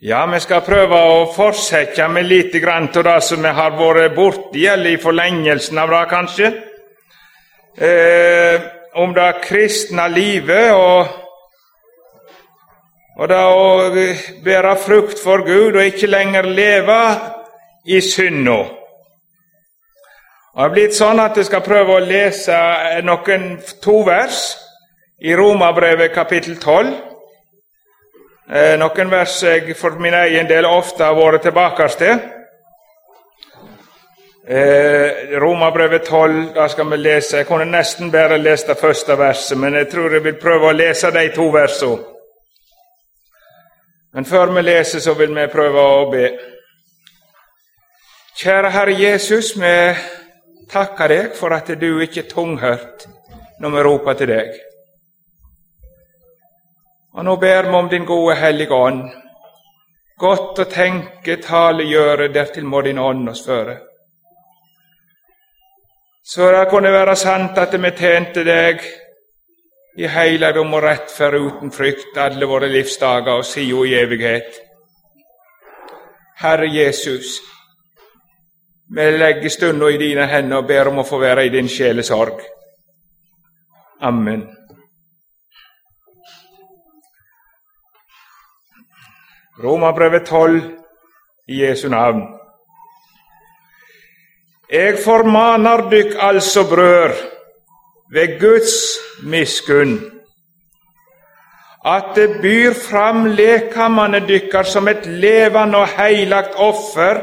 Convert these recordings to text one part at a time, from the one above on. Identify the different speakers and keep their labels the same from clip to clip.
Speaker 1: Ja, vi skal prøve å fortsette med litt grann av det som vi har vært borti, eller i forlengelsen av det, kanskje. Eh, om det kristne livet og, og det å bære frukt for Gud og ikke lenger leve i synda. Det har blitt sånn at jeg skal prøve å lese noen to vers i Romabrevet kapittel 12. Eh, noen vers jeg for min egen del ofte har vært tilbake til. Eh, Romabrevet 12, da skal vi lese. Jeg kunne nesten bare lest det første verset, men jeg tror jeg vil prøve å lese de to versene. Men før vi leser, så vil vi prøve å be. Kjære Herre Jesus, vi takker deg for at du ikke er tunghørt når vi roper til deg. Og nå ber vi om din gode Hellige Ånd. Godt å tenke, tale, gjøre, dertil må din ånd oss føre. Så det kunne være sant at vi tjente deg i heiligdom og rettferd uten frykt alle våre livsdager og sida i evighet. Herre Jesus, vi legger stunda i dine hender og ber om å få være i din sjelesorg. Amen. Romerbrevet 12 i Jesu navn. Jeg formaner dykk altså, brør, ved Guds miskunn, at det byr fram lekamene dykkar som et levende og heilagt offer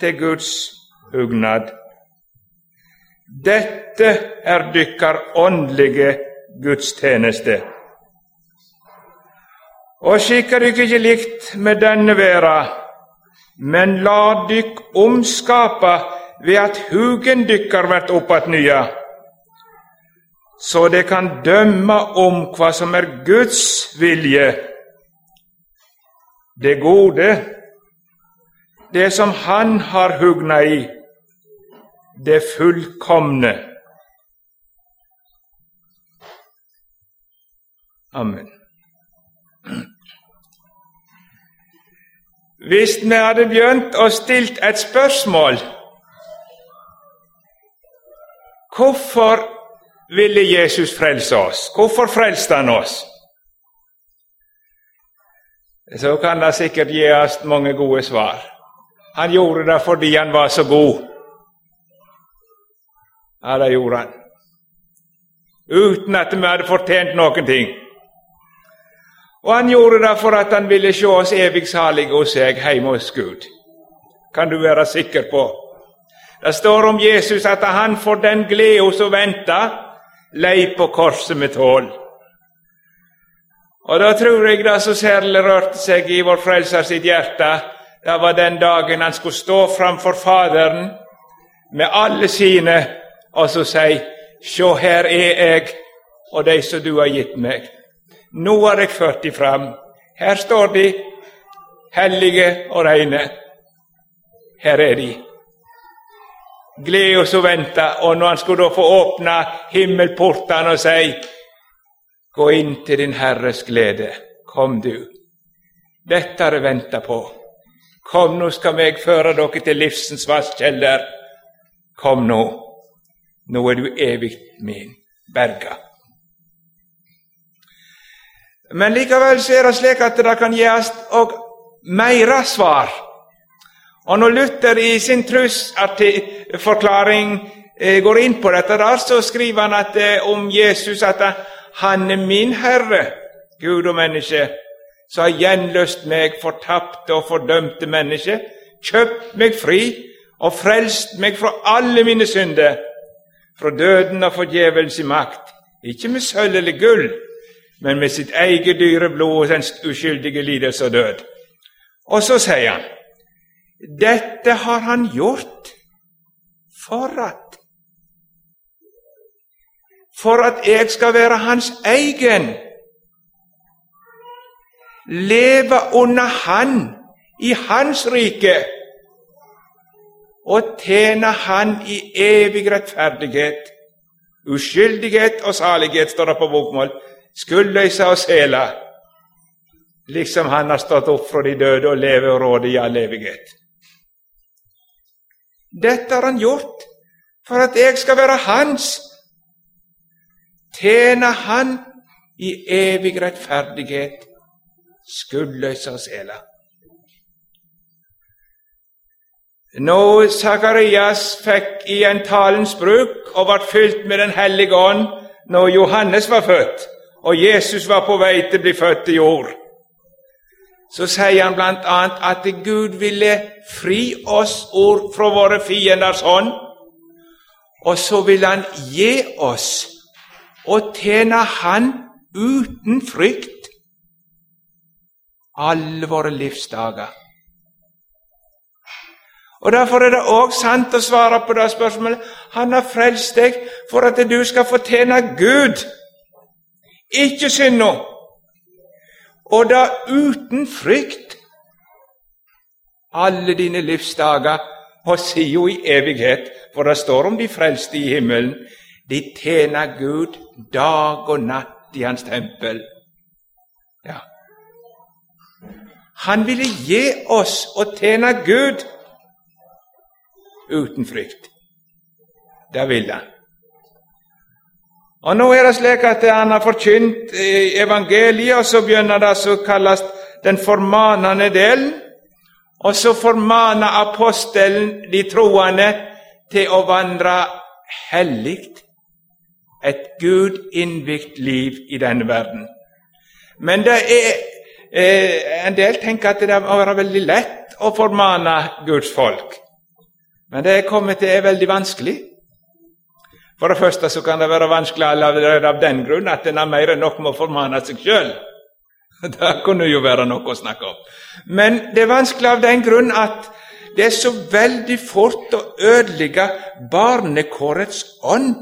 Speaker 1: til Guds hugnad. Dette er dykkar åndelige gudstjeneste. Og skikker dykk ikke likt med denne verda, men la dykk omskapa ved at hugen dykkar vert opp nya, så det kan dømme om hva som er Guds vilje, det gode, det som Han har hugna i, det fullkomne. Amen. Hvis vi hadde begynt å stilt et spørsmål Hvorfor ville Jesus frelse oss? Hvorfor frelste han oss? Så kan det sikkert gi oss mange gode svar. Han gjorde det fordi han var så god. Ja, det gjorde han. Uten at vi hadde fortjent noen ting. Og han gjorde det for at han ville se oss evig salige hos seg hjemme hos Gud. Kan du være sikker på. Det står om Jesus at han for den gleda som venta, lei på korset med tål. Og da tror jeg det som særlig rørte seg i vår Frelser sitt hjerte, det var den dagen han skulle stå framfor Faderen med alle sine og så si Sjå, her er jeg og de som du har gitt meg. Nå har jeg ført de fram. Her står de, hellige og reine. Her er de. Gled oss og vente, og når han skulle da få åpne himmelportene og si Gå inn til din Herres glede. Kom, du. Dette har jeg venta på. Kom, nå skal jeg føre dere til livsens vasskjeller. Kom nå. Nå er du evig min, berga. Men likevel så er det slik at det kan gjøres og meira svar. Og når Luther i sin trosforklaring eh, går inn på dette, der, så skriver han at, eh, om Jesus at han er min Herre, Gud og menneske, som har gjenløst meg, fortapte og fordømte menneske, kjøpt meg fri og frelst meg fra alle mine synder, fra døden og forgjevelse i makt, ikke med sølv eller gull, men med sitt eget dyre blod og dens uskyldige lidelse og død. Og så sier han dette har han gjort for at For at jeg skal være hans egen. Leve under Han, i Hans rike, og tjene Han i evig rettferdighet. Uskyldighet og salighet, står det på bokmål skuldløse og sela. liksom han har stått opp fra de døde og lever og råder i all evighet. Dette har han gjort for at jeg skal være hans, tjene han i evig rettferdighet, skuldløse og sela. Nå Sakarias fikk i en talens bruk og ble fylt med Den hellige ånd når Johannes var født, og Jesus var på vei til å bli født i jord, så sier han bl.a. at Gud ville fri oss ord fra våre fienders hånd, og så vil Han gi oss og tjene Han uten frykt alle våre livsdager. Og Derfor er det òg sant å svare på det spørsmålet. Han har frelst deg for at du skal fortjene Gud, ikke synda. Og da uten frykt alle dine livsdager, og sier jo i evighet, for det står om de frelste i himmelen. De tjener Gud dag og natt i Hans tempel. Ja. Han ville gi oss å tjene Gud uten frykt. Det ville han. Og Nå er det slik at han har forkynt evangeliet, og så begynner det som kalles den formanende delen. Og så formaner apostelen de troende til å vandre hellig, et Gud innvikt liv i denne verden. Men det er eh, en del tenker at det må være veldig lett å formane Guds folk. Men det er kommet til, er veldig vanskelig. For det første så kan det være vanskelig allerede av den grunn at en har mer enn nok med å formane seg sjøl. Det kunne jo være noe å snakke om. Men det er vanskelig av den grunn at det er så veldig fort å ødelegge barnekårets ånd,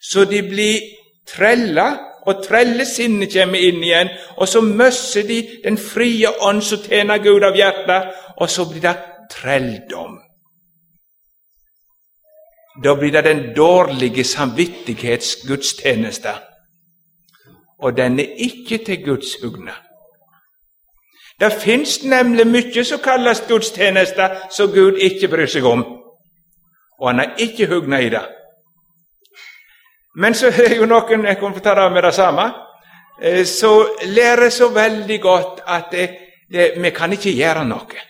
Speaker 1: så de blir trella, og trellesinnet kommer inn igjen, og så mister de den frie ånd som tjener Gud av hjertet, og så blir det trelldom. Da blir det den dårlige samvittighetsgudstjeneste, og den er ikke til Guds hugne. Det fins nemlig mye som kalles gudstjeneste, som Gud ikke bryr seg om, og han har ikke hugna i det. Men så er jo noen jeg kommer til å ta det med det samme, eh, så lærer så veldig godt at det, det, vi kan ikke gjøre noe.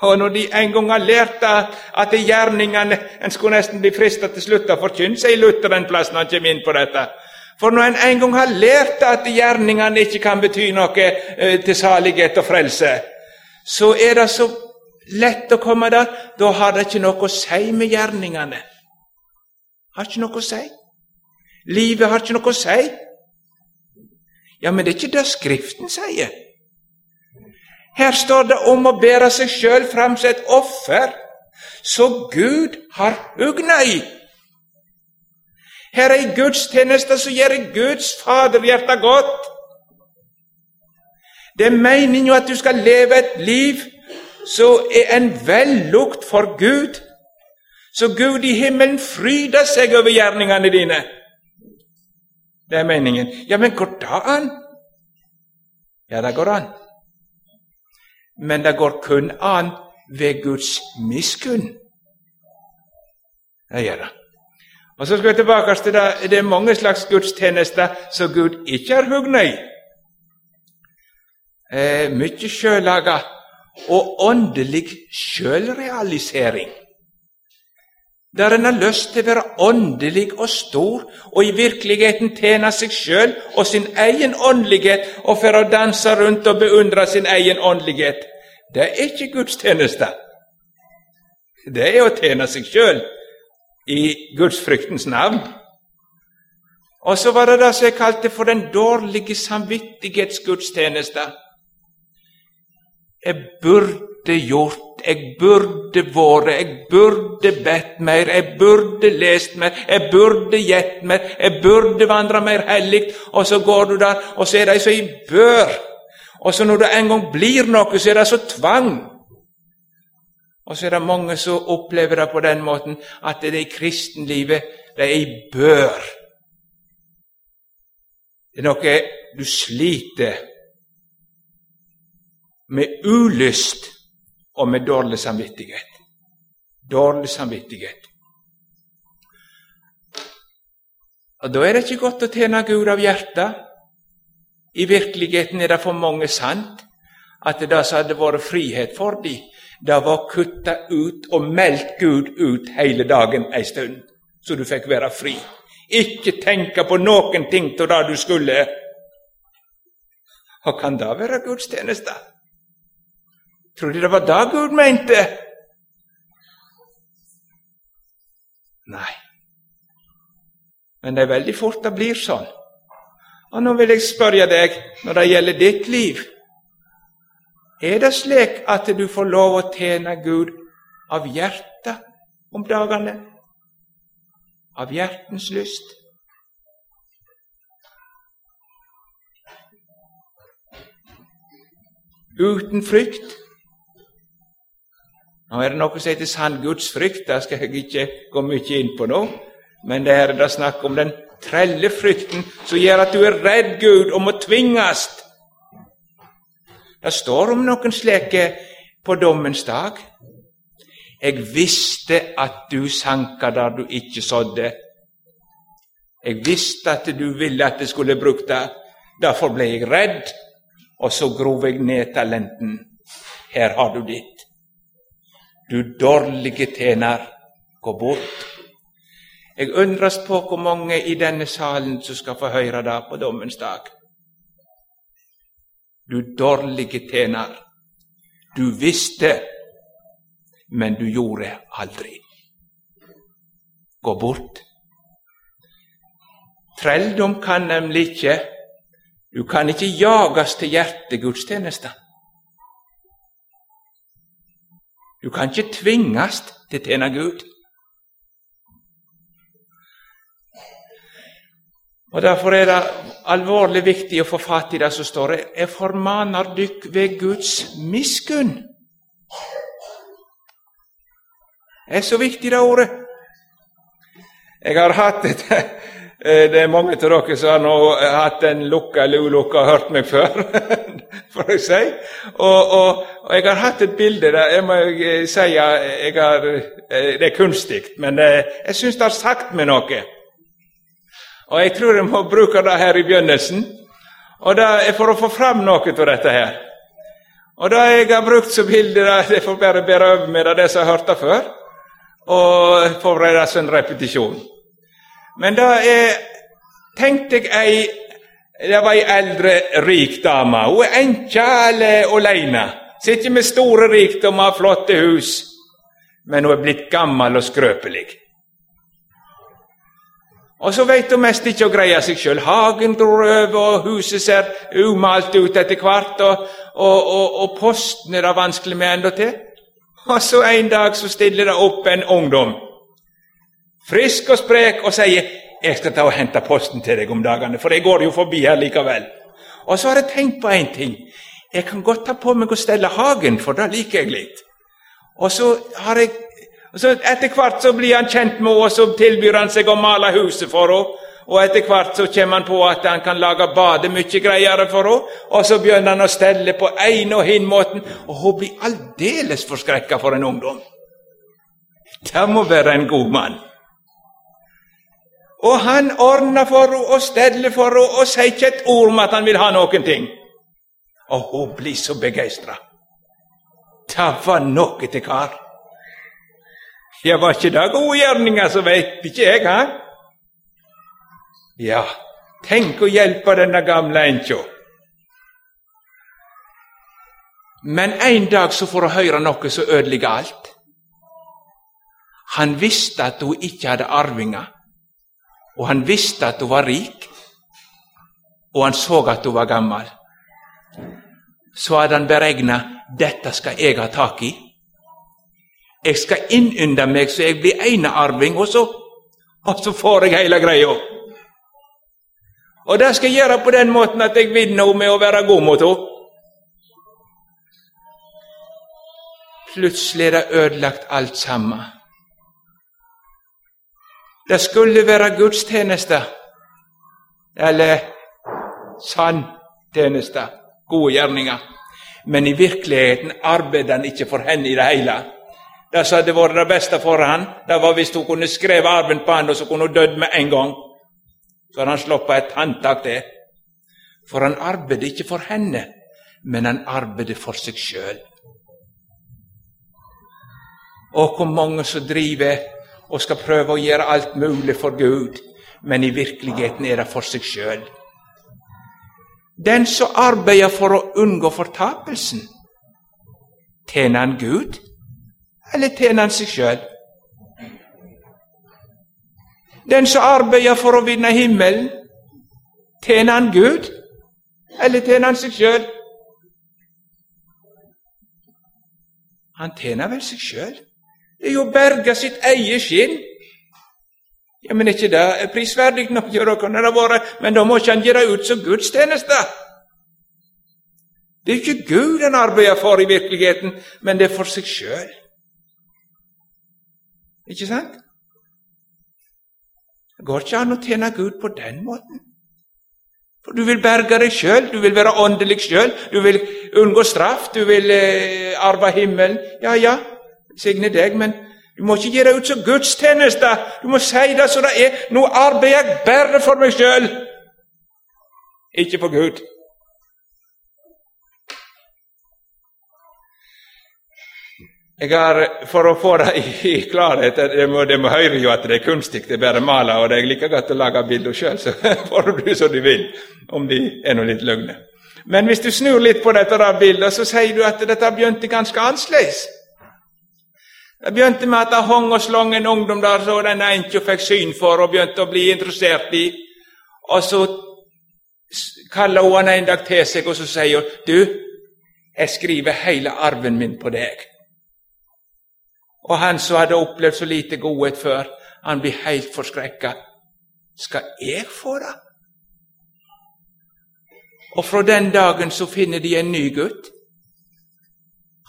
Speaker 1: Og når de en gang har lært at gjerningene En skulle nesten bli fristet til slutt å forkynne, sier Luther en plass når han kommer inn på dette. For når en en gang har lært at gjerningene ikke kan bety noe eh, til salighet og frelse, så er det så lett å komme der. Da har det ikke noe å si med gjerningene. Har ikke noe å si. Livet har ikke noe å si. Ja, men det er ikke det Skriften sier. Her står det om å bære seg sjøl fram som et offer, så Gud har hugna i. Her er ei gudstjeneste som gjør Guds faderhjerte godt. Det er meninga at du skal leve et liv som er en vellukt for Gud, så Gud i himmelen fryder seg over gjerningene dine. Det er meningen. Ja, men går det an? Ja, det går an men det går kun an ved Guds miskunn. Det gjør det. Og Så skal vi tilbake til det. Det er mange slags gudstjenester som Gud ikke har hugna i. Eh, mye sjøllaga og åndelig sjølrealisering. Der en har lyst til å være åndelig og stor og i virkeligheten tjene seg sjøl og sin egen åndelighet og for å danse rundt og beundre sin egen åndelighet. Det er ikke gudstjeneste. Det er å tjene seg sjøl i gudsfryktens navn. Og så var det det som jeg kalte for den dårlige samvittighetsgudstjeneste. Jeg burde gjort, jeg burde vært, jeg burde bedt mer, jeg burde lest mer, jeg burde gitt mer, jeg burde vandra mer hellig. Og så går du der, og så er de så i bør. Og så når det en gang blir noe, så er det så tvang. Og så er det mange som opplever det på den måten at det er i kristenlivet det er i bør. Det er noe du sliter med ulyst og med dårlig samvittighet. Dårlig samvittighet. Og Da er det ikke godt å tjene Gud av hjertet. I virkeligheten er det for mange sant at det som hadde vært frihet for dem, det var å kutte ut og meldt Gud ut hele dagen ei stund, så du fikk være fri. Ikke tenke på noen ting av det du skulle. Og kan det være gudstjeneste? Tror du det var det Gud mente? Nei. Men det er veldig fort det blir sånn. Og nå vil jeg spørre deg, når det gjelder ditt liv Er det slik at du får lov å tjene Gud av hjertet om dagene? Av hjertens lyst? Uten frykt? Nå er det noe som heter sann gudsfrykt, det skal jeg ikke gå mye inn på nå. Men det er det snakk om den trelle frykten som gjør at du er redd Gud og må tvinges. Det står om noen slike på dommens dag. Jeg visste at du sanka der du ikke sådde. Jeg visste at du ville at jeg skulle brukt det. Derfor ble jeg redd, og så grov jeg ned talenten. Her har du ditt. Du dårlige tjener, gå bort. Jeg undres på hvor mange i denne salen som skal få høre det på dommens dag. Du dårlige tjener, du visste, men du gjorde aldri. Gå bort. Trelldom kan nemlig ikke Du kan ikke jages til hjertegudstjenester. Du kan ikke tvinges til å tjene Gud. Og Derfor er det alvorlig viktig å få fatt i det som står Jeg formaner dykk ved Guds miskunn. Det er så viktig, det ordet. Jeg har hatt et Det er mange av dere som har hatt en lukka eller ulukka og hørt meg før, får jeg si. Og, og, og, jeg har hatt et bilde der jeg må si jeg har, Det er kunstig, men jeg syns det har sagt meg noe. Og jeg tror jeg må bruke det her i begynnelsen. Og det er for å få fram noe av dette her. Og det jeg har brukt som bilde, det får bare bære over med det som jeg har hørt det før, og forberede en repetisjon. Men da er tenkte jeg ei Det var ei eldre, rik dame. Hun er enke eller aleine. Sitter med store rikdommer, flotte hus, men hun er blitt gammel og skrøpelig. Og så veit hun mest ikke å greie seg sjøl. Hagen dror over, og huset ser umalt ut etter hvert, og, og, og, og posten er det vanskelig med endatil. Og så en dag så stiller det opp en ungdom, frisk og sprek, og sier 'Jeg skal ta og hente posten til deg om dagene, for jeg går jo forbi her likevel'. Og så har jeg tenkt på én ting. Jeg kan godt ta på meg å stelle hagen, for det liker jeg litt. Og så har jeg så Etter hvert så blir han kjent med henne, og så tilbyr han seg å male huset for henne. Og etter hvert så kommer han på at han kan lage badet mye greiere for henne. Og så begynner han å stelle på en og hin måten, og hun blir aldeles forskrekka for en ungdom. Det må være en god mann. Og han ordner for henne og steller for henne og sier ikke et ord om at han vil ha noen ting. Og hun blir så begeistra. Det var noe til kar. Ja, var ikke det gode gjerninger, så veit ikke jeg, hæ? Ja, tenk å hjelpe denne gamle enkja. Men en dag så får hun høre noe som ødelegger alt. Han visste at hun ikke hadde arvinger, og han visste at hun var rik, og han så at hun var gammel. Så hadde han beregna dette skal jeg ha tak i. Jeg skal innynde meg så jeg blir enearving, og så, og så får jeg hele greia. Og det skal jeg gjøre på den måten at jeg vinner henne med å være god mot henne. Plutselig er det ødelagt alt sammen. Det skulle være gudstjeneste, eller sann tjeneste, gode gjerninger. men i virkeligheten arbeidet han ikke for henne i det hele. Det som hadde vært det beste for han, det var hvis hun kunne skrevet arven på han, og så kunne hun dødd med en gang. Så hadde han sluppet et håndtak til. For han arbeidet ikke for henne, men han arbeidet for seg sjøl. Og hvor mange som driver og skal prøve å gjøre alt mulig for Gud, men i virkeligheten er det for seg sjøl. Den som arbeider for å unngå fortapelsen, tjener han Gud, eller tjener han seg sjøl? Den som arbeider for å vinne himmelen, tjener han Gud, eller tjener han seg sjøl? Han tjener vel seg sjøl. Det er jo å berge sitt eget skinn. Ja, Men er ikke det prisverdig nok? Ja, da kunne det vært, men da må ikke han gjøre ut som gudstjeneste. Det er ikke Gud han arbeider for i virkeligheten, men det er for seg sjøl. Ikke sant? Det går ikke an å tjene Gud på den måten. For Du vil berge deg sjøl, du vil være åndelig sjøl, du vil unngå straff, du vil eh, arve himmelen. Ja, ja, signe deg, men du må ikke gi deg ut som gudstjeneste. Du må si det som det er. Nå arbeider jeg bare for meg sjøl, ikke for Gud. Jeg har, For å få det i, klarhet det må, det må høre jo at det er kunstig, det er bare maler, og det er like godt å lage bilder sjøl, så får du det som du vil, om de er noe litt løgne. Men hvis du snur litt på dette bildet, så sier du at dette begynte ganske annerledes. Det begynte med at jeg hang og slang en ungdom der så den ikke fikk syn for, og begynte å bli interessert i. Og så kaller hun han en dag til seg, og så sier hun, 'Du, jeg skriver hele arven min på deg.' Og han som hadde opplevd så lite godhet før, han blir helt forskrekka. Skal jeg få det? Og fra den dagen så finner de en ny gutt.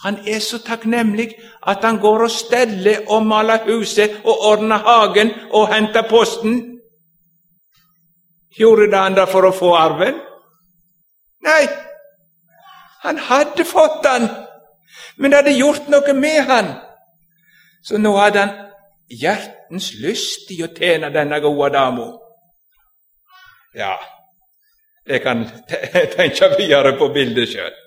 Speaker 1: Han er så takknemlig at han går og steller og maler huset og ordner hagen og henter posten. Gjorde han det for å få arven? Nei, han hadde fått den, men det hadde gjort noe med han. Så nå hadde han hjertens lyst i å tjene denne gode dama. Ja, jeg kan tenke videre på bildet sjøl.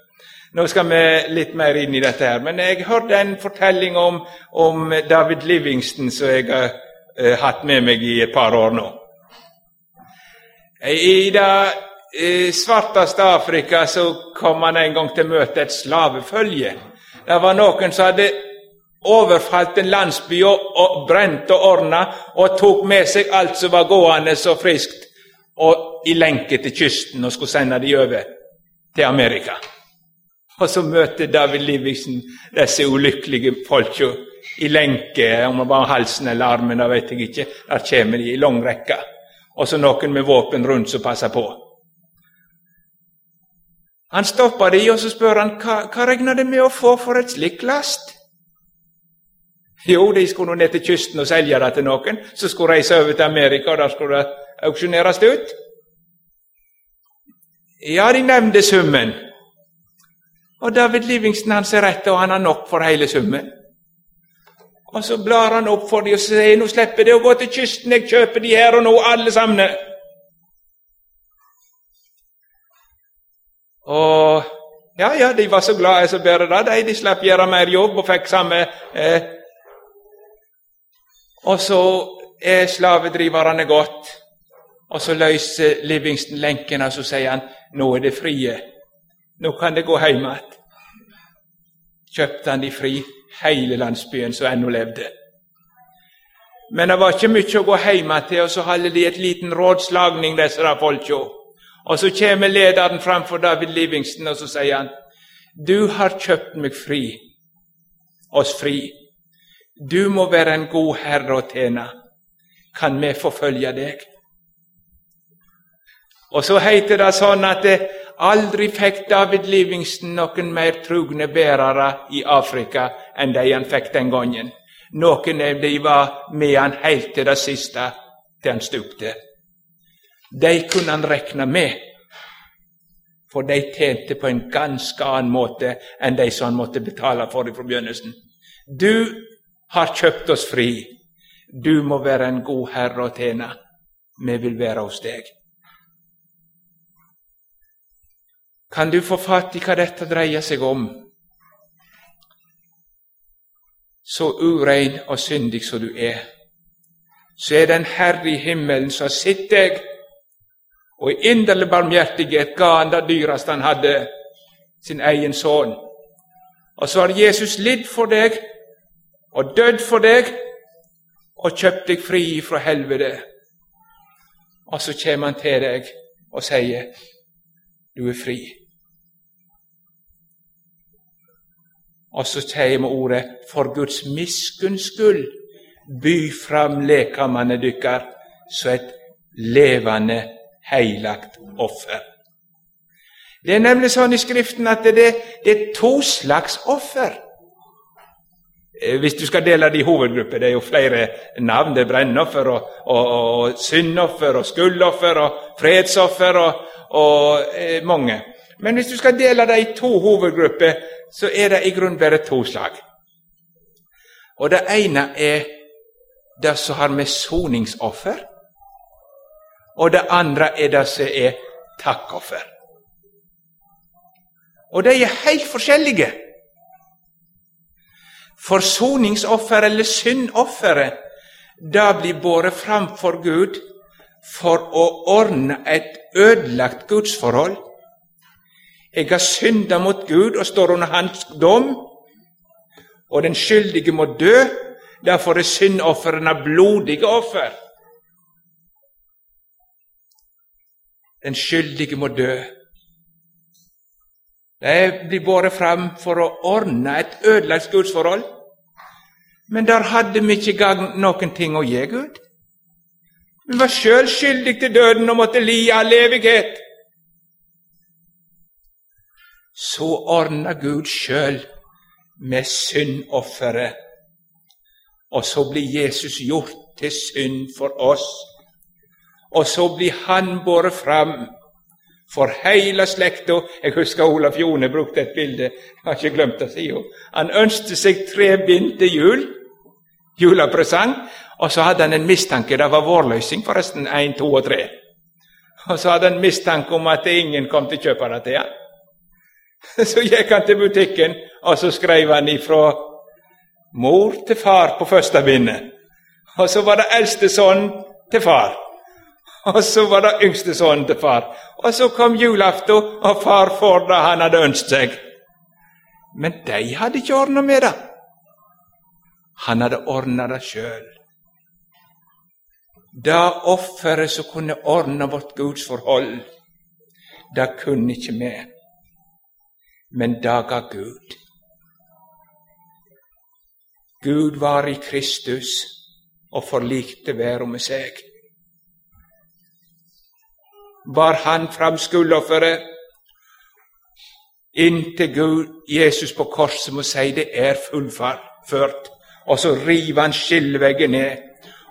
Speaker 1: Nå skal vi litt mer inn i dette her. Men jeg hørte en fortelling om, om David Livingston som jeg har uh, hatt med meg i et par år nå. I det uh, svarteste Afrika så kom han en gang til møte et slavefølge. Det var noen som hadde overfalt en landsby og, og brent og ordna og tok med seg alt som var gående så friskt, og i lenke til kysten og skulle sende de over til Amerika. Og så møter David Livingston disse ulykkelige folka i lenke, om det var halsen eller armen, det vet jeg ikke. Der kommer de i lang rekke. Og så noen med våpen rundt som passer på. Han stopper de, og så spør han hva, hva regner det med å få for et slikt last? Jo, de skulle ned til kysten og selge det til noen. Så skulle reise over til Amerika, og der skulle det auksjoneres ut. Ja, de nevnte summen. Og David Livingston han ser rett, og han har nok for hele summen. Og så blar han opp for dem og sier nå slipper det å gå til kysten, jeg kjøper de her og nå, alle sammen. Og ja, ja, de var så glade som bare det. De, de slapp gjøre mer jobb og fikk samme eh, og så er slavedriverne gått, og så løser Livingston lenkene, og så sier han nå er det frie. Nå kan det gå hjem igjen. Kjøpte han de fri, hele landsbyen som ennå levde. Men det var ikke mye å gå hjem til, og så holder de et liten rådslagning, disse der folka. Og så kommer lederen framfor David Livingston, og så sier han, Du har kjøpt meg fri, oss fri. Du må være en god herre å tjene. Kan vi forfølge deg? Og så heter det sånn at det aldri fikk David Livingston noen mer trugne bærere i Afrika enn de han fikk den gangen. Noen av de var med han helt til det siste, til han stupte. De kunne han regne med, For de tjente på en ganske annen måte enn de som han måtte betale for fra begynnelsen. Du har kjøpt oss fri. Du må være en god herre å tjene. Vi vil være hos deg. Kan du få fatt i hva dette dreier seg om? Så urein og syndig som du er, så er det en Herre i himmelen som har sett deg, og i inderlig barmhjertighet ga han det dyreste han hadde, sin egen sønn. Og så har Jesus lidd for deg og dødd for deg og kjøpt deg fri fra helvete. Og så kommer han til deg og sier, 'Du er fri'. Og så sier vi ordet 'for Guds miskunns skyld', by fram lekamene dykkar så et levende, heilagt offer. Det er nemlig sånn i Skriften at det, det er to slags offer. Eh, hvis du skal dele det i hovedgrupper, det er jo flere navn. Det er brennoffer og, og, og syndoffer og skuldoffer og fredsoffer og, og eh, mange. Men hvis du skal dele det i to hovedgrupper, så er det i grunnen bare to slag. Og det ene er det som har med soningsoffer, og det andre er det som er takkoffer. Og de er helt forskjellige. Forsoningsoffer eller syndofferet, det blir båret fram for Gud for å ordne et ødelagt gudsforhold jeg har synda mot Gud og står under Hans dom, og den skyldige må dø. Derfor er syndofrene blodige offer. Den skyldige må dø. De blir båret fram for å ordne et ødelagt gudsforhold. Men der hadde vi ikke gang noen ting å gi Gud. Vi var sjøl skyldige til døden og måtte li all evighet så ordna Gud sjøl med syndofferet. Og så blir Jesus gjort til synd for oss. Og så blir han båret fram for hele slekta. Jeg husker Olaf Jone brukte et bilde. Jeg har ikke glemt det. Han ønsket seg tre bind jul. Julepresang. Og så hadde han en mistanke. Det var vårløsning, forresten. Én, to og tre. Og så hadde han mistanke om at ingen kom til å kjøpe det til ham. Så gikk han til butikken, og så skrev han ifra mor til far på første bindet. Og så var det eldste sønn til far. Og så var det yngste sønnen til far. Og så kom julaften, og far får det han hadde ønsket seg. Men de hadde ikke ordna med det. Han hadde ordna det sjøl. Det offeret som kunne ordne vårt gudsforhold, det kunne ikke vi men daga Gud. Gud var i Kristus og forlikte verda med seg. Bar han fram skuldofferet inntil Gud, Jesus på korset må si det er fullført, og så river han skilleveggen ned,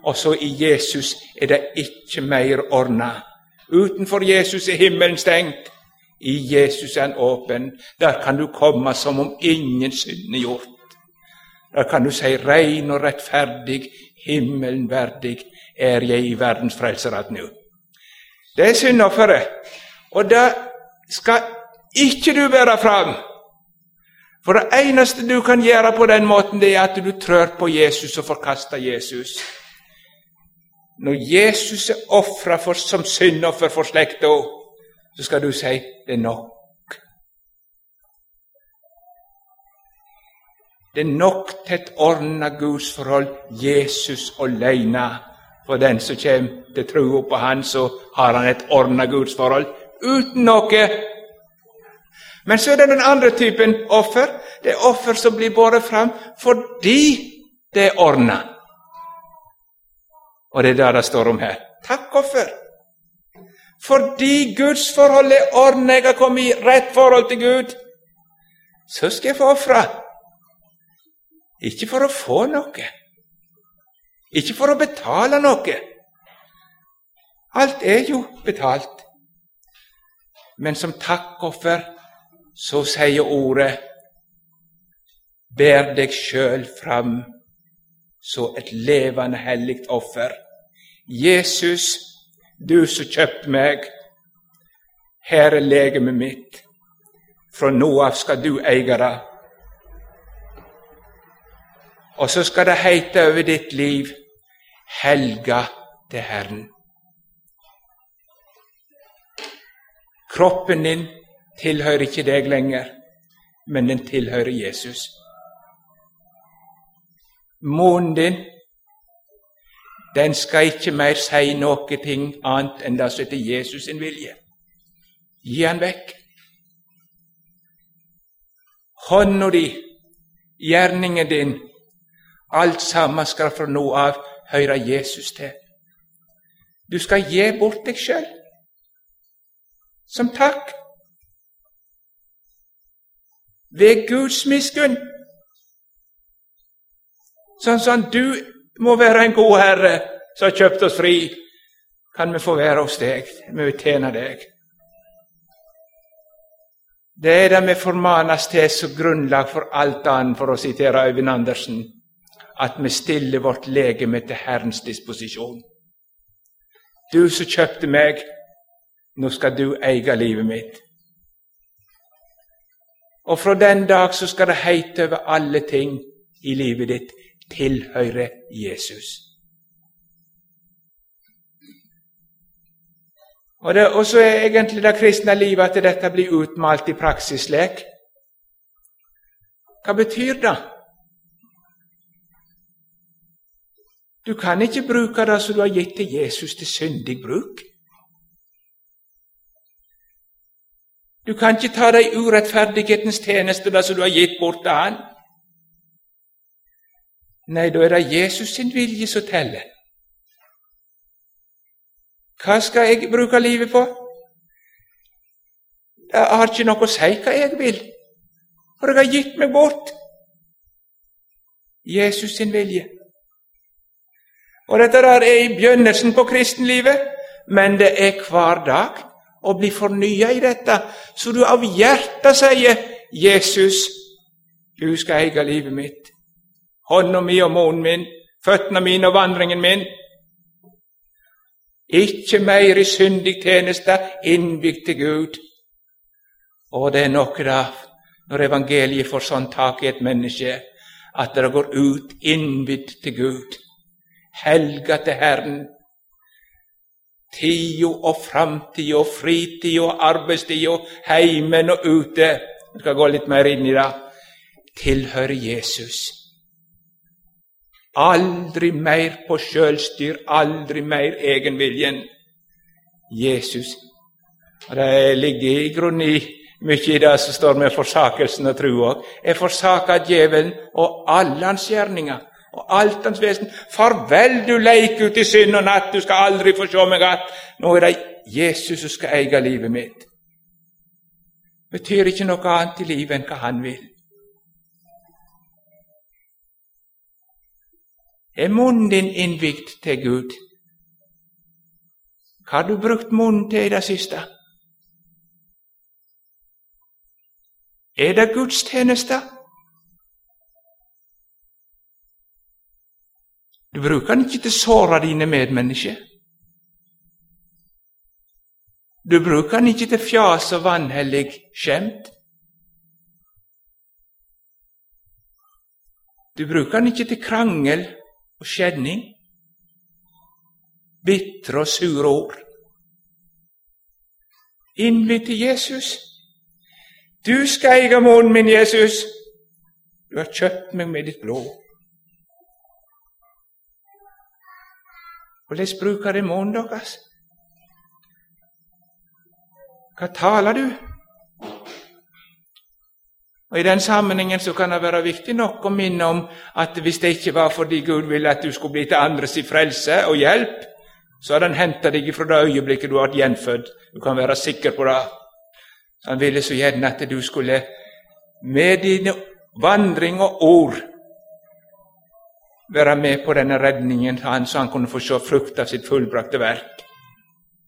Speaker 1: og så i Jesus er det ikke mer ordna. Utenfor Jesus er himmelen stengt. I Jesus er han åpen. Der kan du komme som om ingen synd er gjort. Der kan du si rein og rettferdig, himmelen verdig, er jeg i verdens frelserad nå. Det er syndofferet, og det skal ikke du bære fram. For det eneste du kan gjøre på den måten, det er at du trør på Jesus og forkaster Jesus. Når Jesus er ofra som syndoffer for slekta, så skal du si det er nok. Det er nok til et ordna gudsforhold, Jesus aleine. For den som kommer til trua på Han, så har han et ordna gudsforhold uten noe. Men så er det den andre typen offer. Det er offer som blir båret fram fordi det er ordna. Og det er det det står om her. Takk, offer. Fordi gudsforholdet er ordna, jeg har kommet i rett forhold til Gud, så skal jeg få ofre. Ikke for å få noe, ikke for å betale noe. Alt er jo betalt. Men som takkoffer så sier ordet Bær deg sjøl fram så et levende, hellig offer. Jesus, du som kjøpte meg, her er legemet mitt. Fra nå av skal du eie det. Og så skal det heite over ditt liv helga til Herren. Kroppen din tilhører ikke deg lenger, men den tilhører Jesus. Munnen din den skal ikke mer si noe ting annet enn det som heter Jesus sin vilje. Gi han vekk. Hånda di, gjerningen din, alt sammen skal fra nå av høre Jesus til. Du skal gi bort deg sjøl som takk. Ved Guds miskunn. Sånn som du må være en god herre som har kjøpt oss fri, kan vi få være hos deg. Vi vil tjene deg. Det er det vi formanes til som grunnlag for alt annet, for å sitere Øyvind Andersen, at vi stiller vårt legeme til Herrens disposisjon. Du som kjøpte meg, nå skal du eie livet mitt. Og fra den dag så skal det heite over alle ting i livet ditt tilhøre Jesus. Og, det, og så er egentlig det kristne livet at dette blir utmalt i praksislek. Hva betyr det? Du kan ikke bruke det som du har gitt til Jesus, til syndig bruk. Du kan ikke ta deg urettferdighetens tjeneste, det som du har gitt bort til Han. Nei, da er det Jesus sin vilje som teller. Hva skal jeg bruke livet på? Det har ikke noe å si hva jeg vil, for jeg har gitt meg bort. Jesus sin vilje. Og Dette der er i begynnelsen på kristenlivet, men det er hver dag å bli fornya i dette, så du av hjertet sier 'Jesus, du skal eie livet mitt'. Hånda mi og munnen min, føttene mine og vandringen min. Ikke mer i syndig tjeneste, innbygd til Gud. Og det er noe da, når evangeliet får sånn tak i et menneske, at det går ut innbydd til Gud, helga til Herren, Tida og framtida og fritida og arbeidstida, heimen og ute Jeg skal gå litt mer inn i det. Tilhører Jesus. Aldri mer på sjølstyr, aldri mer egenviljen. Jesus. Og Det ligger i grunnen i mye i det som står med forsakelsen og trua. Jeg forsaka djevelen og alle hans gjerninger og alt hans vesen. Farvel, du leik ut i synd og natt, du skal aldri få se meg att. Nå er det Jesus som skal eie livet mitt. Betyr ikke noe annet i livet enn hva han vil. Er munnen din innvidd til Gud? Hva har du brukt munnen til i det siste? Er det gudstjeneste? Du bruker den ikke til å såre dine medmennesker. Du bruker den ikke til fjas og vanhellig skjemt. Du bruker den ikke til krangel og skjedning, bitre og sure ord. Innvidd til Jesus. Du skal eie munnen min, Jesus. Du har kjøpt meg med ditt blod. Hvordan bruker dere munnen deres? Hva taler du? Og I den sammenhengen så kan det være viktig nok å minne om at hvis det ikke var fordi Gud ville at du skulle bli til andres frelse og hjelp, så hadde Han henta deg fra det øyeblikket du ble gjenfødt. Du kan være sikker på det. Han ville så gjerne at du skulle med dine vandring og ord være med på denne redningen, han, så han kunne få se frukt av sitt fullbrakte verk.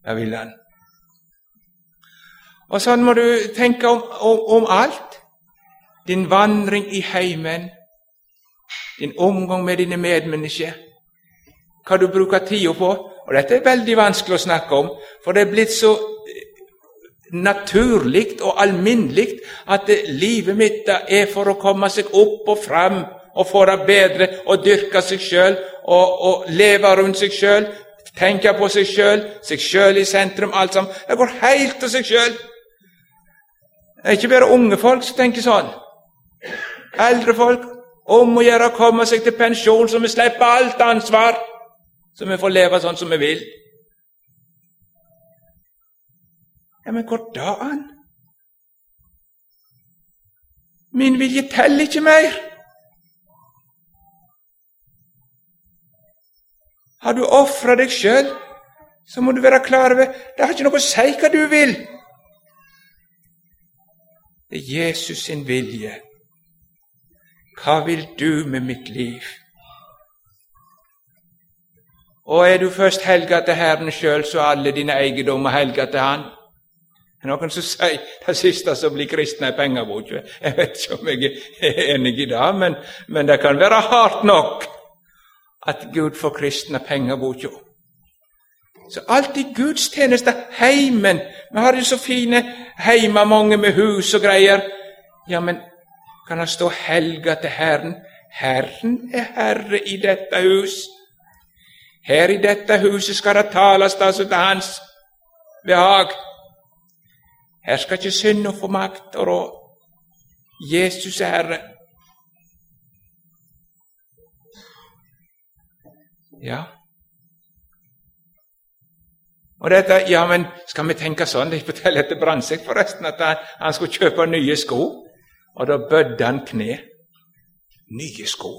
Speaker 1: Det ville han. Og sånn må du tenke om, om, om alt. Din vandring i heimen, din omgang med dine medmennesker, hva du bruker tida på. Og dette er veldig vanskelig å snakke om, for det er blitt så naturlig og alminnelig at livet mitt er for å komme seg opp og fram og få det bedre og dyrke seg sjøl og, og, leve rundt seg sjøl, tenke på seg sjøl, seg sjøl i sentrum, alt sammen. Det går helt til seg sjøl. Det er ikke bare unge folk som tenker sånn. Eldre folk om å gjøre å komme seg til pensjon, så vi slipper alt ansvar, så vi får leve sånn som vi vil. Ja, men hvordan? Min vilje teller ikke mer. Har du ofra deg sjøl, så må du være klar over det har ikke noe å si hva du vil. Det er Jesus sin vilje hva vil du med mitt liv? Og er du først helga til Herren sjøl, så er alle dine eiendommer helga til Han. Det er noen som sier det siste som blir kristne, er pengebok. Jeg vet ikke om jeg er enig i det, men, men det kan være hardt nok at Gud får kristne pengeboka. Så alt i gudstjeneste, heimen Vi har jo så fine heimer, mange med hus og greier. Ja, men kan han stå helga til Herren. Herren er herre i dette hus. Her i dette huset skal det tales altså til Hans behag. Her skal ikke synda få makt og råd. Jesus er Herre. Ja. Og dette, ja, men Skal vi tenke sånn? De forteller etter Brandtzæg forresten at han, han skulle kjøpe nye sko. Og da bødde han kne. Nye sko.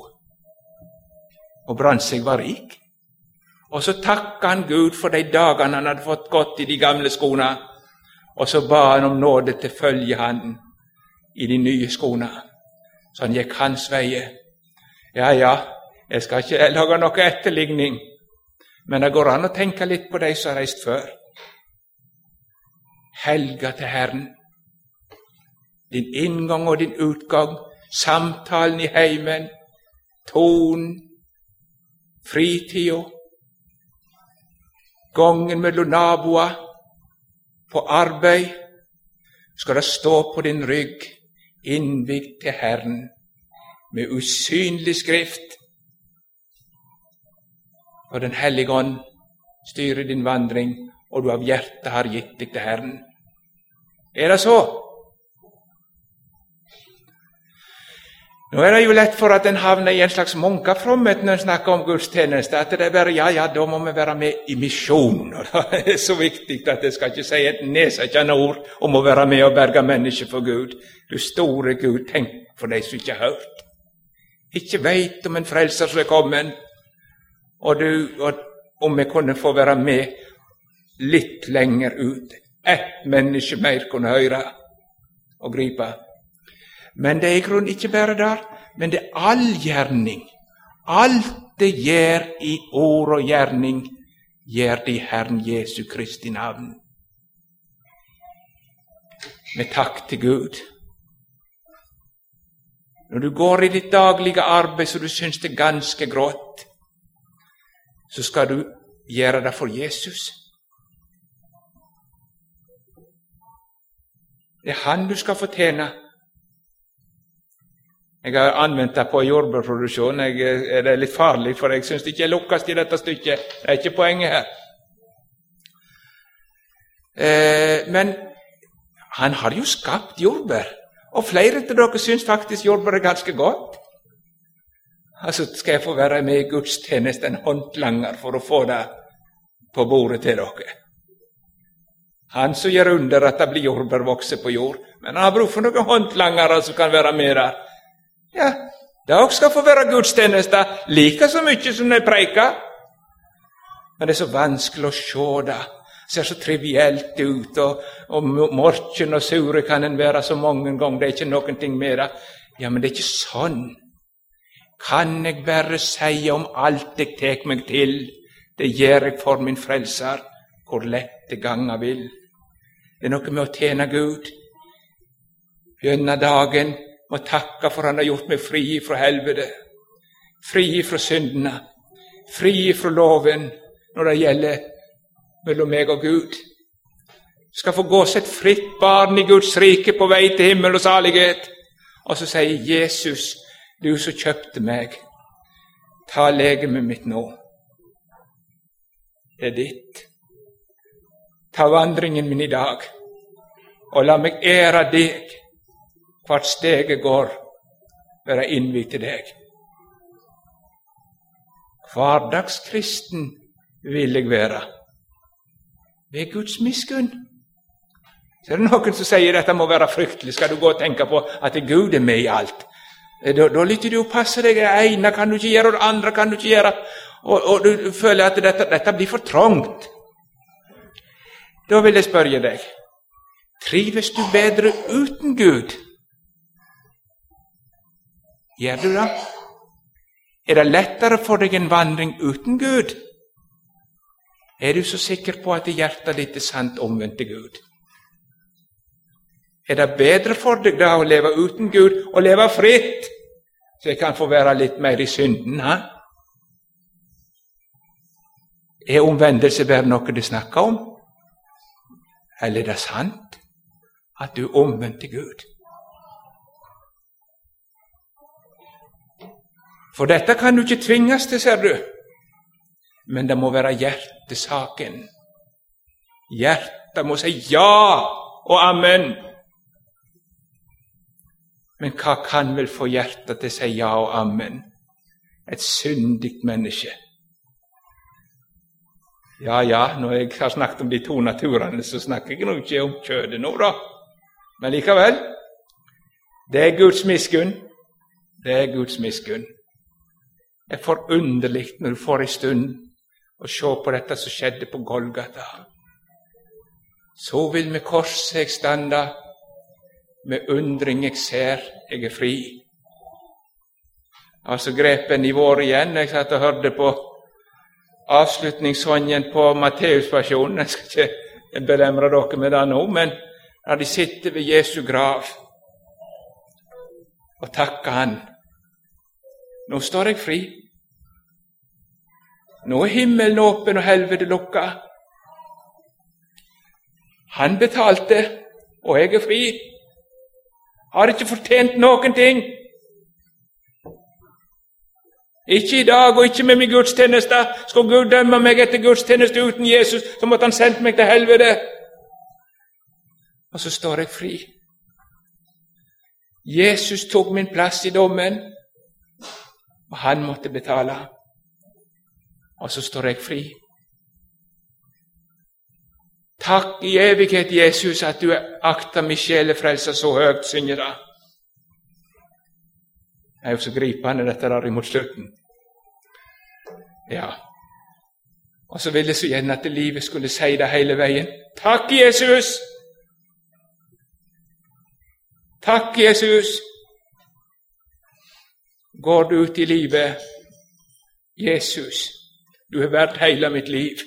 Speaker 1: Og Brandtzæg var rik. Og så takka han Gud for de dagene han hadde fått gått i de gamle skoene. Og så ba han om nåde til følge han i de nye skoene. Så han gikk hans veier. Ja, ja, jeg skal ikke lage noe etterligning, men det går an å tenke litt på de som har reist før. Helga til Herren din inngang og din utgang, samtalen i heimen, tonen, fritida, gangen mellom naboer, på arbeid, skal det stå på din rygg, innvigd til Herren, med usynlig skrift. For Den hellige ånd styrer din vandring, og du av hjertet har gitt deg til Herren. Er det så? Nå er det jo lett for at en havner i en slags munkefromhet når en snakker om gudstjeneste. At det er bare ja, ja, da må vi være med i misjon. Det er så viktig at jeg skal ikke si et nedsettende ord om å være med og berge mennesker for Gud. Du store Gud, tenk for de som ikke har hørt. Ikke veit om en frelser som er kommet, og, du, og om vi kunne få være med litt lenger ut. Ett menneske mer kunne høre og gripe. Men det er i grunnen ikke bare der, men det er all gjerning. Alt det gjør i ord og gjerning, gjør det i Herren Jesu Kristi navn. Med takk til Gud. Når du går i ditt daglige arbeid så du syns det er ganske grått, så skal du gjøre det for Jesus. Det er Han du skal fortjene. Jeg har anvendt det på jordbærproduksjon. Det er litt farlig, for jeg syns ikke jeg lukkes i dette stykket. Det er ikke poenget her. Eh, men han har jo skapt jordbær, og flere av dere syns faktisk jordbær er ganske godt. Altså skal jeg få være med i gudstjenesten håndlanger for å få det på bordet til dere. Han som gjør under at det blir jordbær vokser på jord. Men han har bruk for noen håndlangere som kan være med der. Ja, det skal få være gudstjeneste like så mye som de preiker. Men det er så vanskelig å se det. Ser så trivielt ut, og, og morken og sure kan en være så mange ganger. Det er ikke noen med det. Ja, men det er ikke sånn. Kan jeg bare si om alt jeg tar meg til, det gjør jeg for min Frelser, hvor lett det ganga vil. Det er noe med å tjene Gud. Gjennom dagen med å takke for Han har gjort meg fri fra helvete, fri fra syndene, fri fra loven når det gjelder mellom meg og Gud. Skal få gå som et fritt barn i Guds rike på vei til himmel og salighet. Og så sier Jesus, du som kjøpte meg, ta legemet mitt nå. Det er ditt. Ta vandringen min i dag, og la meg ære deg hvert steg jeg går, være innvidd til deg. Hverdagskristen vil jeg være. Ved Guds miskunn. Så er det noen som sier dette må være fryktelig. Skal du gå og tenke på at Gud er med i alt? Eh, da, da lytter du og passer deg. Det ene kan du ikke gjøre, og det andre kan du ikke gjøre. Og, og du føler at dette, dette blir for trangt. Da vil jeg spørre deg trives du bedre uten Gud? Gjør du det? Er det lettere for deg en vandring uten Gud? Er du så sikker på at hjertet ditt er sant omvendt til Gud? Er det bedre for deg da å leve uten Gud og leve fritt, så jeg kan få være litt mer i synden? Ha? Er omvendelse bare noe de snakker om? Eller er det sant at du er omvendt til Gud? For dette kan du ikke tvinges til, ser du, men det må være hjertesaken. Hjertet må si ja og amen. Men hva kan vel få hjertet til å si ja og amen? Et syndig menneske. Ja, ja, når jeg har snakket om de to naturene, så snakker jeg nå ikke om kjødet nå, da. Men likevel det er Guds miskunn. Det er Guds miskunn. Det er forunderlig når du får ei stund å se på dette som skjedde på Golgata. Så vil med korset eg standa med undring eg ser eg er fri. Altså grep en i vår igjen. Jeg satt og hørte på avslutningssongen på Matteusversjonen. Jeg skal ikke belemre dere med det nå, men når de sitter ved Jesu grav og takker Han Nå står jeg fri. Nå er himmelen åpen og helvete lukka. Han betalte, og jeg er fri. Har ikke fortjent noen ting. Ikke i dag, og ikke med min gudstjeneste. Skal Gud dømme meg etter gudstjeneste uten Jesus, så måtte Han sendt meg til helvete. Og så står jeg fri. Jesus tok min plass i dommen, og han måtte betale. Og så står jeg fri. Takk i evighet, Jesus, at du akter min sjelefrelse så høyt, synger det. Det er jo så gripende, dette der imot slutten. Ja. Og så ville jeg så gjerne at livet skulle si det hele veien. Takk, Jesus! Takk, Jesus! Går du ut i livet, Jesus, du har vært hele mitt liv.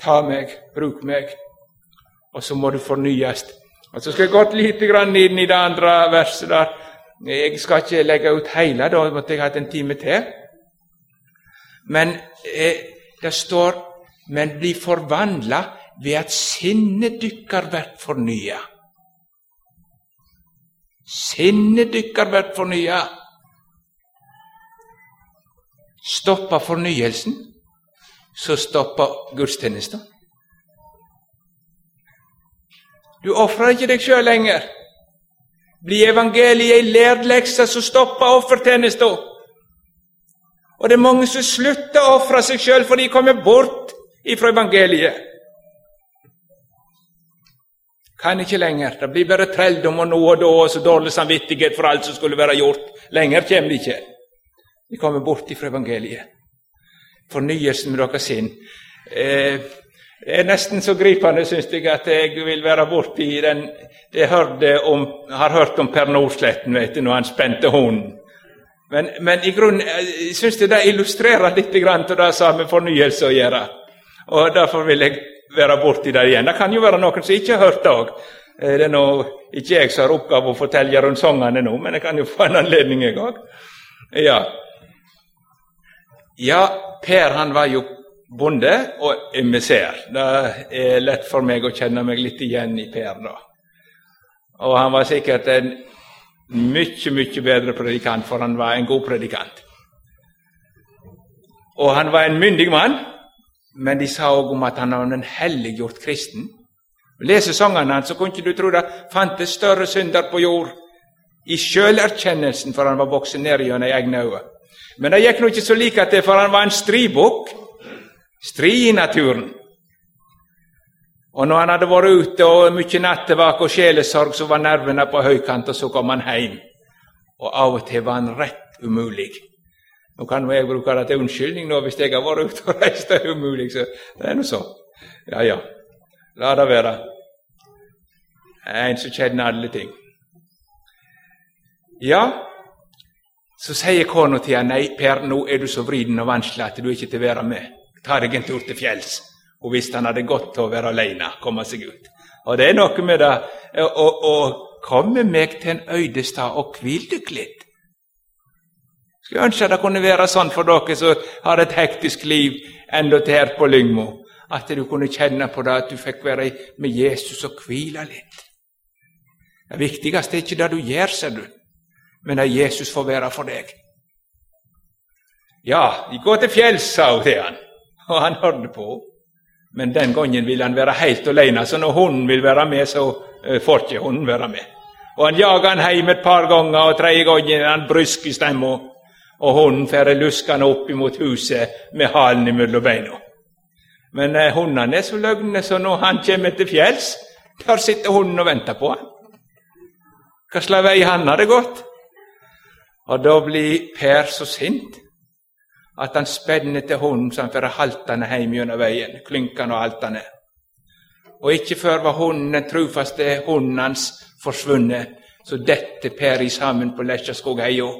Speaker 1: Ta meg, bruk meg. Og så må du fornyes. Og Så skal jeg gått litt inn i det andre verset. der. Jeg skal ikke legge ut hele, da måtte jeg hatt en time til. Men eh, det står men bli forvandla ved at sinnet dykkar vert fornya. Sinnet dykkar vert fornya. Stoppa fornyelsen så stoppa gudstjenesten. Du ofrer ikke deg sjøl lenger. Blir evangeliet ei lært lekse, så stopper offertjenesten. Og det er mange som slutter å ofre seg sjøl, for de kommer bort ifra evangeliet. Kan ikke lenger. Det blir bare trelldom og nå og da og så dårlig samvittighet for alt som skulle være gjort. Lenger kommer de ikke. De kommer bort ifra evangeliet fornyelsen med deres sinn. Eh, det er nesten så gripende, syns jeg, at jeg vil være borti den Jeg om, har hørt om Per Nordsletten vet du, når han spente hunden. Men, men, i grunnen jeg syns det illustrerer litt til det som har med fornyelse å gjøre. Og Derfor vil jeg være borti det igjen. Det kan jo være noen som ikke har hørt det òg. Eh, det er nå ikke jeg som har oppgave å fortelle rundt sangene nå, men jeg kan jo få en anledning, jeg òg. Ja. ja, Per han var jo bonde og emissær. Det er lett for meg å kjenne meg litt igjen i Per, da. Og han var sikkert en mye, mye bedre predikant, for han var en god predikant. Og han var en myndig mann, men de sa òg om at han var en helliggjort kristen. Leser sangene hans, så kunne ikke du tro det fantes større synder på jord i sjølerkjennelsen, for han var voksen ned gjennom egne øyne. Men det gikk nå ikke så like til, for han var en stribukk. Stri i naturen. Og når han hadde vært ute og mye nattevak og sjelesorg, så var nervene på høykant, og så kom han hjem. Og av og til var han rett umulig. Nå kan jeg bruke det til unnskyldning nå hvis jeg har vært ute og reist det er umulig, så det er nå så. Ja, ja. La det være. En som kjenner alle ting. Ja, så sier kona til han, nei, Per, nå er du så vriden og vanskelig at du er ikke til å være med. Ta deg en tur til fjells. Og visst han hadde godt til å være alene, komme seg ut. Og det er noe med det å, komme meg til en øydestad og hvile dykk litt. Skulle ønske det kunne være sånn for dere som har et hektisk liv enda til her på Lyngmo, at du kunne kjenne på det at du fikk være med Jesus og hvile litt. Det viktigste er ikke det du gjør, ser du, men at Jesus får være for deg. Ja, de går til fjells, sa hun til han, og han hørte på. Men den gangen vil han være helt alene, så når hunden vil være med, så uh, får ikke hunden være med. Og Han jager han hjem et par ganger, og tredje gangen er han brysk i stemma, og hunden får luskende opp imot huset med halen mellom beina. Men eh, hundene er så løgne, så når han kommer til fjells, der sitter hunden og venter på han. Hva slags vei han hadde gått? Og da blir Per så sint at han spenner til hunden så han får haltende hjem gjennom veien, klynkende og haltende. Og ikke før var hunden, den trufaste hunden hans, forsvunnet, så dette Per i sammen på Lesjaskogheia.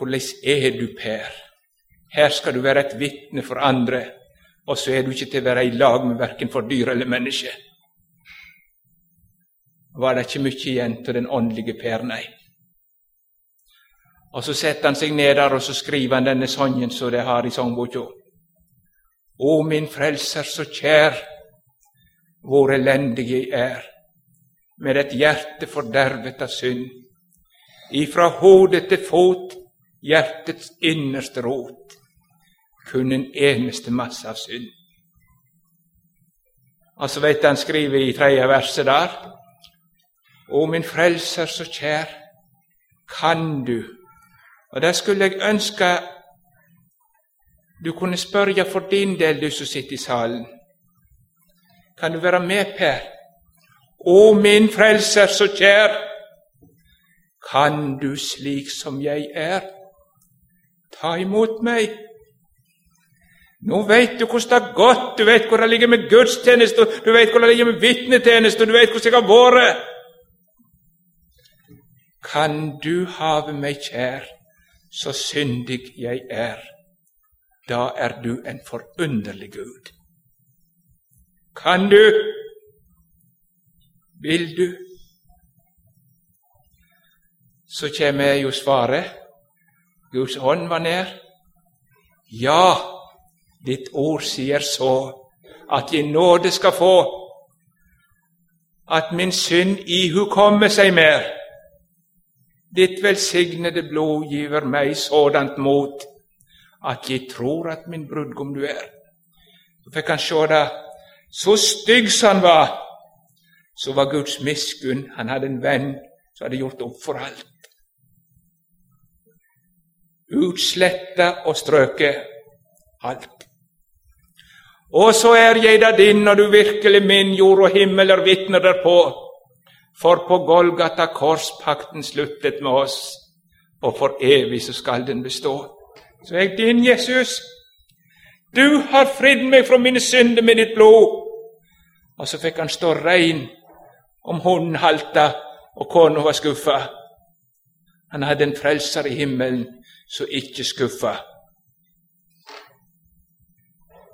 Speaker 1: Hvordan er du, Per? Her skal du være et vitne for andre, og så er du ikke til å være i lag med verken for dyr eller menneske. Var det ikke mye igjen til den åndelige Per, nei? Og så setter han seg ned der og så skriver han denne sangen som de har i sangboka. Å, min frelser, så kjær, hvor elendig jeg er, med et hjerte fordervet av synd. Ifra hode til fot, hjertets innerste rot, kun en eneste masse av synd. Og så vet han skriver i tredje verset der Å, min frelser, så kjær, kan du og det skulle jeg ønske du kunne spørre for din del, du som sitter i salen. Kan du være med, Per? Å, min frelser så kjær, kan du slik som jeg er, ta imot meg? Nå veit du hvordan det har gått, du veit hvordan det ligger med gudstjeneste, du veit hvordan det ligger med vitnetjeneste, du veit hvordan jeg har vært. Kan du have meg kjær? så syndig jeg er, da er du en forunderlig Gud. Kan du? Vil du? Så kommer jo svaret. Guds ånd var nær. Ja, ditt ord sier så, at jeg nåde skal få, at min synd ihukomme seg mer Ditt velsignede blod giver meg sådant mot at jeg tror at min brudgom du er. Så fikk han se det. Så stygg som han var, så var Guds miskunn. Han hadde en venn som hadde gjort opp for alt. Utsletta og strøket alt. Og så er jeg da din, og du virkelig min, jord og himmel er vitner derpå. For på Golgata kors pakten sluttet med oss, og for evig så skal den bestå. Så er jeg din, Jesus. Du har fridd meg fra mine synder med ditt blod. Og så fikk han stå rein om hunden halta og kona var skuffa. Han hadde en frelser i himmelen som ikke skuffa.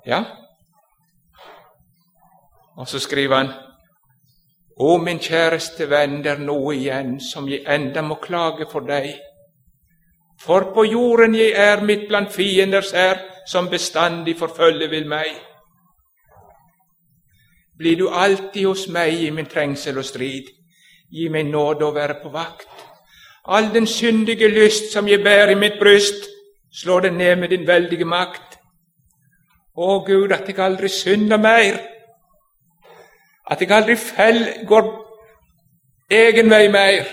Speaker 1: Ja, Og så skriver han Å, min kjæreste venn, det er noe igjen som jeg enda må klage for deg. For på jorden jeg er midt blant fienders her, som bestandig forfølge vil meg. Blir du alltid hos meg i min trengsel og strid, gi meg nåde å være på vakt. All den syndige lyst som jeg bærer i mitt bryst, slå den ned med din veldige makt. Å Gud, at jeg aldri synder mer at jeg aldri fell, går egen vei mer.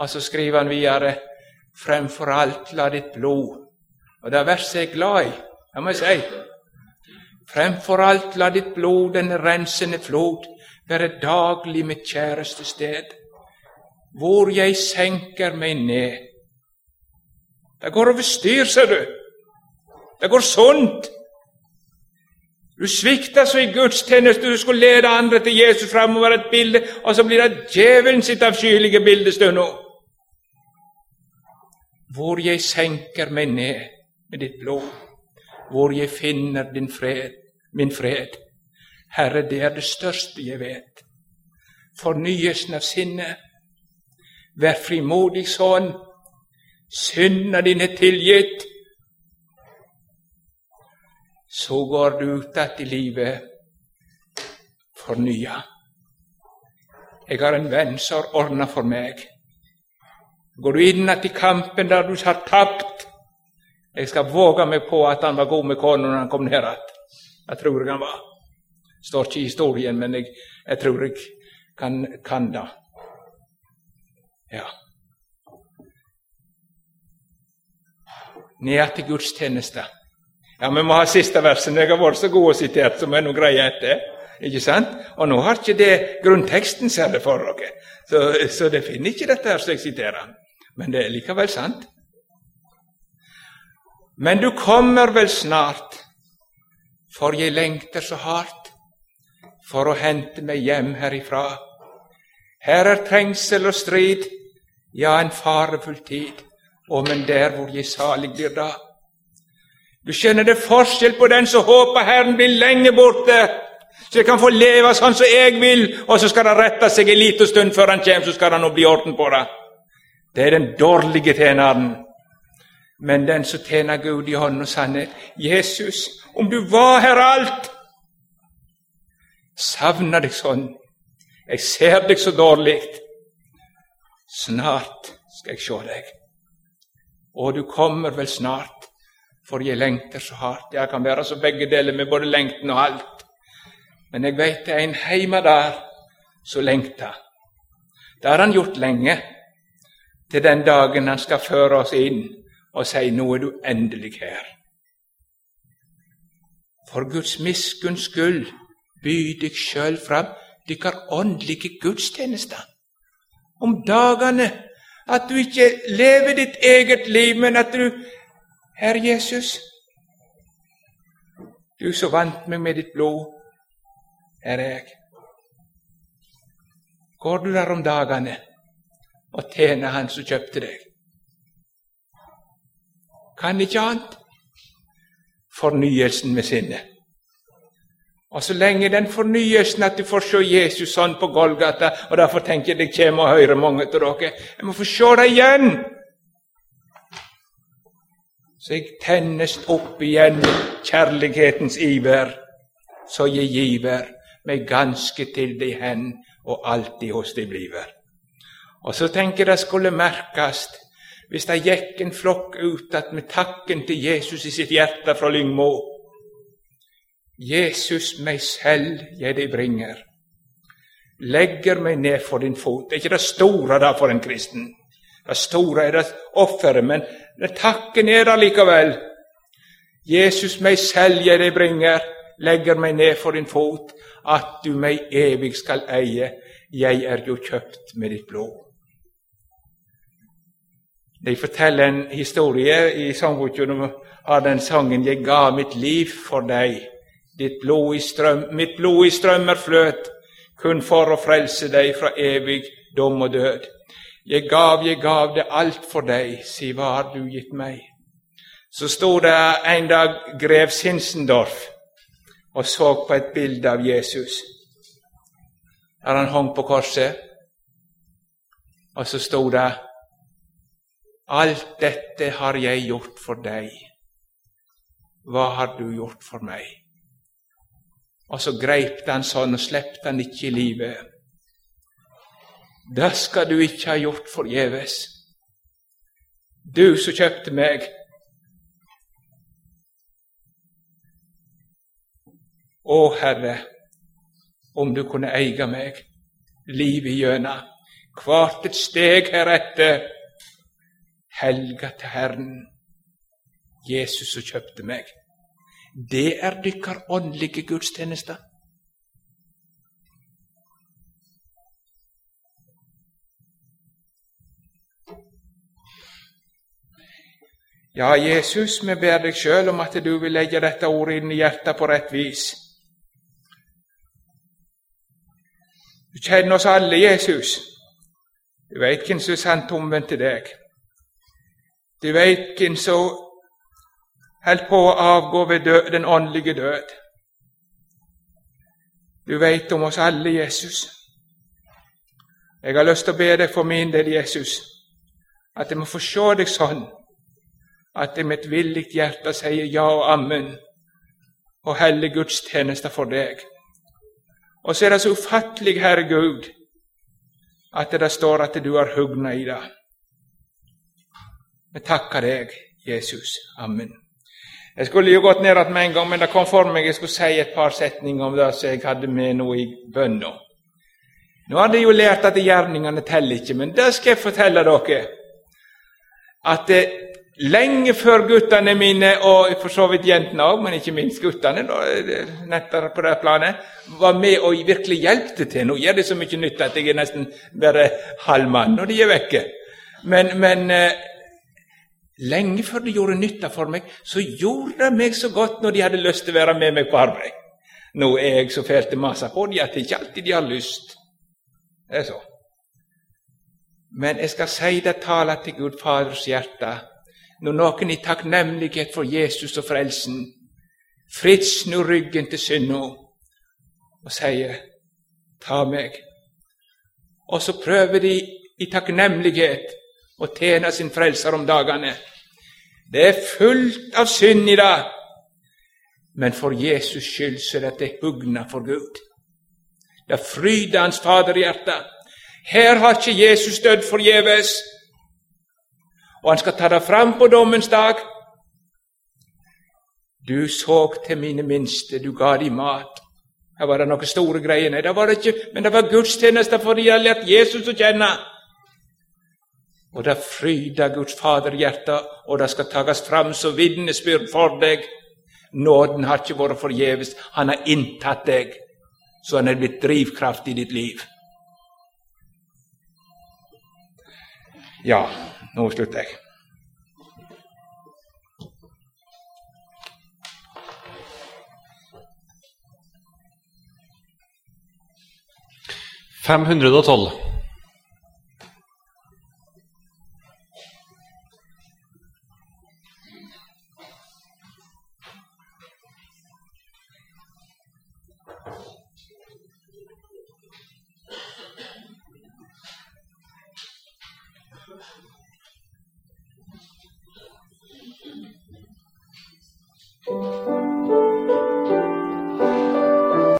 Speaker 1: Og så skriver han videre fremfor alt la ditt blod Og det verset jeg er glad i, det må jeg si. Fremfor alt la ditt blod, den rensende flod, være daglig mitt kjæreste sted, hvor jeg senker meg ned. Det går over styr, ser du. Det går sunt. Du svikta så i gudstjeneste, du skulle lede andre til Jesus framover et bilde, og så blir det djevelen sitt avskyelige bildestund nå. Hvor jeg senker meg ned med ditt blod, hvor jeg finner din fred, min fred. Herre, det er det største jeg vet. Fornyelsen av sinnet. Vær frimodig sønn. Syndene dine tilgitt så går du ut igjen i livet fornya. Jeg har en venn som har ordna for meg. Går du inn i kampen der du har tapt Jeg skal våge meg på at han var god med kona når han kom ned igjen. Jeg tror jeg han var. Står ikke i historien, men jeg, jeg tror jeg kan, kan det. Ja. Ned til gudstjeneste. Ja, Vi må ha siste verset. Jeg har vært så god og sitert, så må jeg nå greie etter. Ikke sant? Og nå har ikke det grunnteksten særlig for dere, så, så det finner ikke dette her som jeg siterer. Men det er likevel sant. Men du kommer vel snart, for jeg lengter så hardt for å hente meg hjem herifra. Her er trengsel og strid, ja, en farefull tid, Å, men der hvor jeg salig blir da. Du skjønner det forskjell på den som håper Herren blir lenge borte, så jeg kan få leve sånn som jeg vil, og så skal det rette seg en liten stund før han kommer, så skal det nå bli orden på det. Det er den dårlige tjeneren. Men den som tjener Gud i hånd og sannhet Jesus, om du var her alt Savner deg sånn. Jeg ser deg så dårlig. Snart skal jeg se deg. Og du kommer vel snart for jeg lengter så hardt. Jeg kan være så begge deler med både lengten og alt. Men jeg veit det er en heime der som lengter. Det har han gjort lenge, til den dagen han skal føre oss inn og si 'Nå er du endelig her'. For Guds miskunns skyld, by deg sjøl fram dykkar åndelige gudstjenester. Om dagene at du ikke lever ditt eget liv, men at du Herre Jesus, du som vant meg med ditt blod, er jeg. Går du der om dagene og tjener Han som kjøpte deg? Kan ikke annet. Fornyelsen med sinnet. Og så lenge den fornyelsen at du får se Jesus sånn på Golgata, og derfor tenker jeg det kommer og hører mange av dere Jeg må få se det igjen! så jeg tennes opp igjen kjærlighetens iver, så jeg giver meg ganske til deg hen og alltid hos deg bliver. Og så tenker jeg det skulle merkes hvis det gikk en flokk ut att med takken til Jesus i sitt hjerte fra Lyngmo. Jesus, meg selv jeg deg bringer, legger meg ned for din fot. Det er ikke det store da for en kristen. Det store er det offeret, men takken er der likevel. Jesus, meg selv jeg deg bringer, legger meg ned for din fot, at du meg evig skal eie. Jeg er jo kjøpt med ditt blod. De forteller en historie i sangboken om den sangen 'Jeg ga mitt liv for deg'. Ditt blod i strøm, mitt blod i strømmer fløt, kun for å frelse deg fra evig dom og død. Jeg gav, jeg gav det alt for deg, si hva har du gitt meg? Så sto det en dag grev Sinsendorf og så på et bilde av Jesus der han hang på korset, og så sto det Alt dette har jeg gjort for deg. Hva har du gjort for meg? Og så greip han sånn og slepte han ikke i livet. Det skal du ikke ha gjort forgjeves. Du som kjøpte meg. Å, Herre, om du kunne eie meg livet igjennom, hvert et steg heretter, helga til Herren, Jesus som kjøpte meg. Det er dykkar åndelige gudstjenester. Ja, Jesus, vi ber deg sjøl om at du vil legge dette ordet inn i hjertet på rett vis. Du kjenner oss alle, Jesus. Du veit hvem som er sant omvendt til deg. Du veit hvem som holder på å avgå ved død, den åndelige død. Du veit om oss alle, Jesus. Jeg har lyst til å be deg for min del, Jesus, at jeg må få se deg sånn at jeg med et villig hjerte sier ja og ammen og heller gudstjenester for deg. Og så er det så ufattelig, Herre Gud, at det står at du har hugna i det. Vi takker deg, Jesus. Amen. Jeg skulle jo gått ned igjen med en gang, men det kom for meg jeg skulle si et par setninger om det som jeg hadde med nå i bønna. Nå hadde jeg jo lært at gjerningene teller ikke, men det skal jeg fortelle dere. At det, Lenge før guttene mine, og for så vidt jentene òg, men ikke minst guttene, nettopp på det planet, var med og virkelig hjelpte til. Nå gjør det så mye nytt at jeg er nesten bare halv mann når de er vekke. Men, men eh, lenge før de gjorde nytta for meg, så gjorde det meg så godt når de hadde lyst til å være med meg på arbeid. Nå er jeg så fælt masa på dem at det ikke alltid de har lyst. Det er så. Men jeg skal si det tale til Gud Faders hjerte når noen i takknemlighet for Jesus og frelsen fritt snur ryggen til synda og sier 'ta meg'. Og så prøver de i takknemlighet å tjene sin frelser om dagene. Det er fullt av synd i det, men for Jesus skyld så er det hugna for Gud. Det fryder Hans Faderhjerte. Her har ikke Jesus dødd forgjeves og han skal ta det fram på dommens dag. Du så til mine minste, du ga dem mat. Her var det noen store greier. Nei, det var det ikke, men det var gudstjeneste for de hadde lært Jesus å kjenne. Og det fryder Guds Faderhjerte, og det skal tages fram som vitnesbyrd for deg. Nåden har ikke vært forgjeves. Han har inntatt deg, så han er blitt drivkraft i ditt liv. Ja, nå slutter jeg.
Speaker 2: Fem hundre og tolv.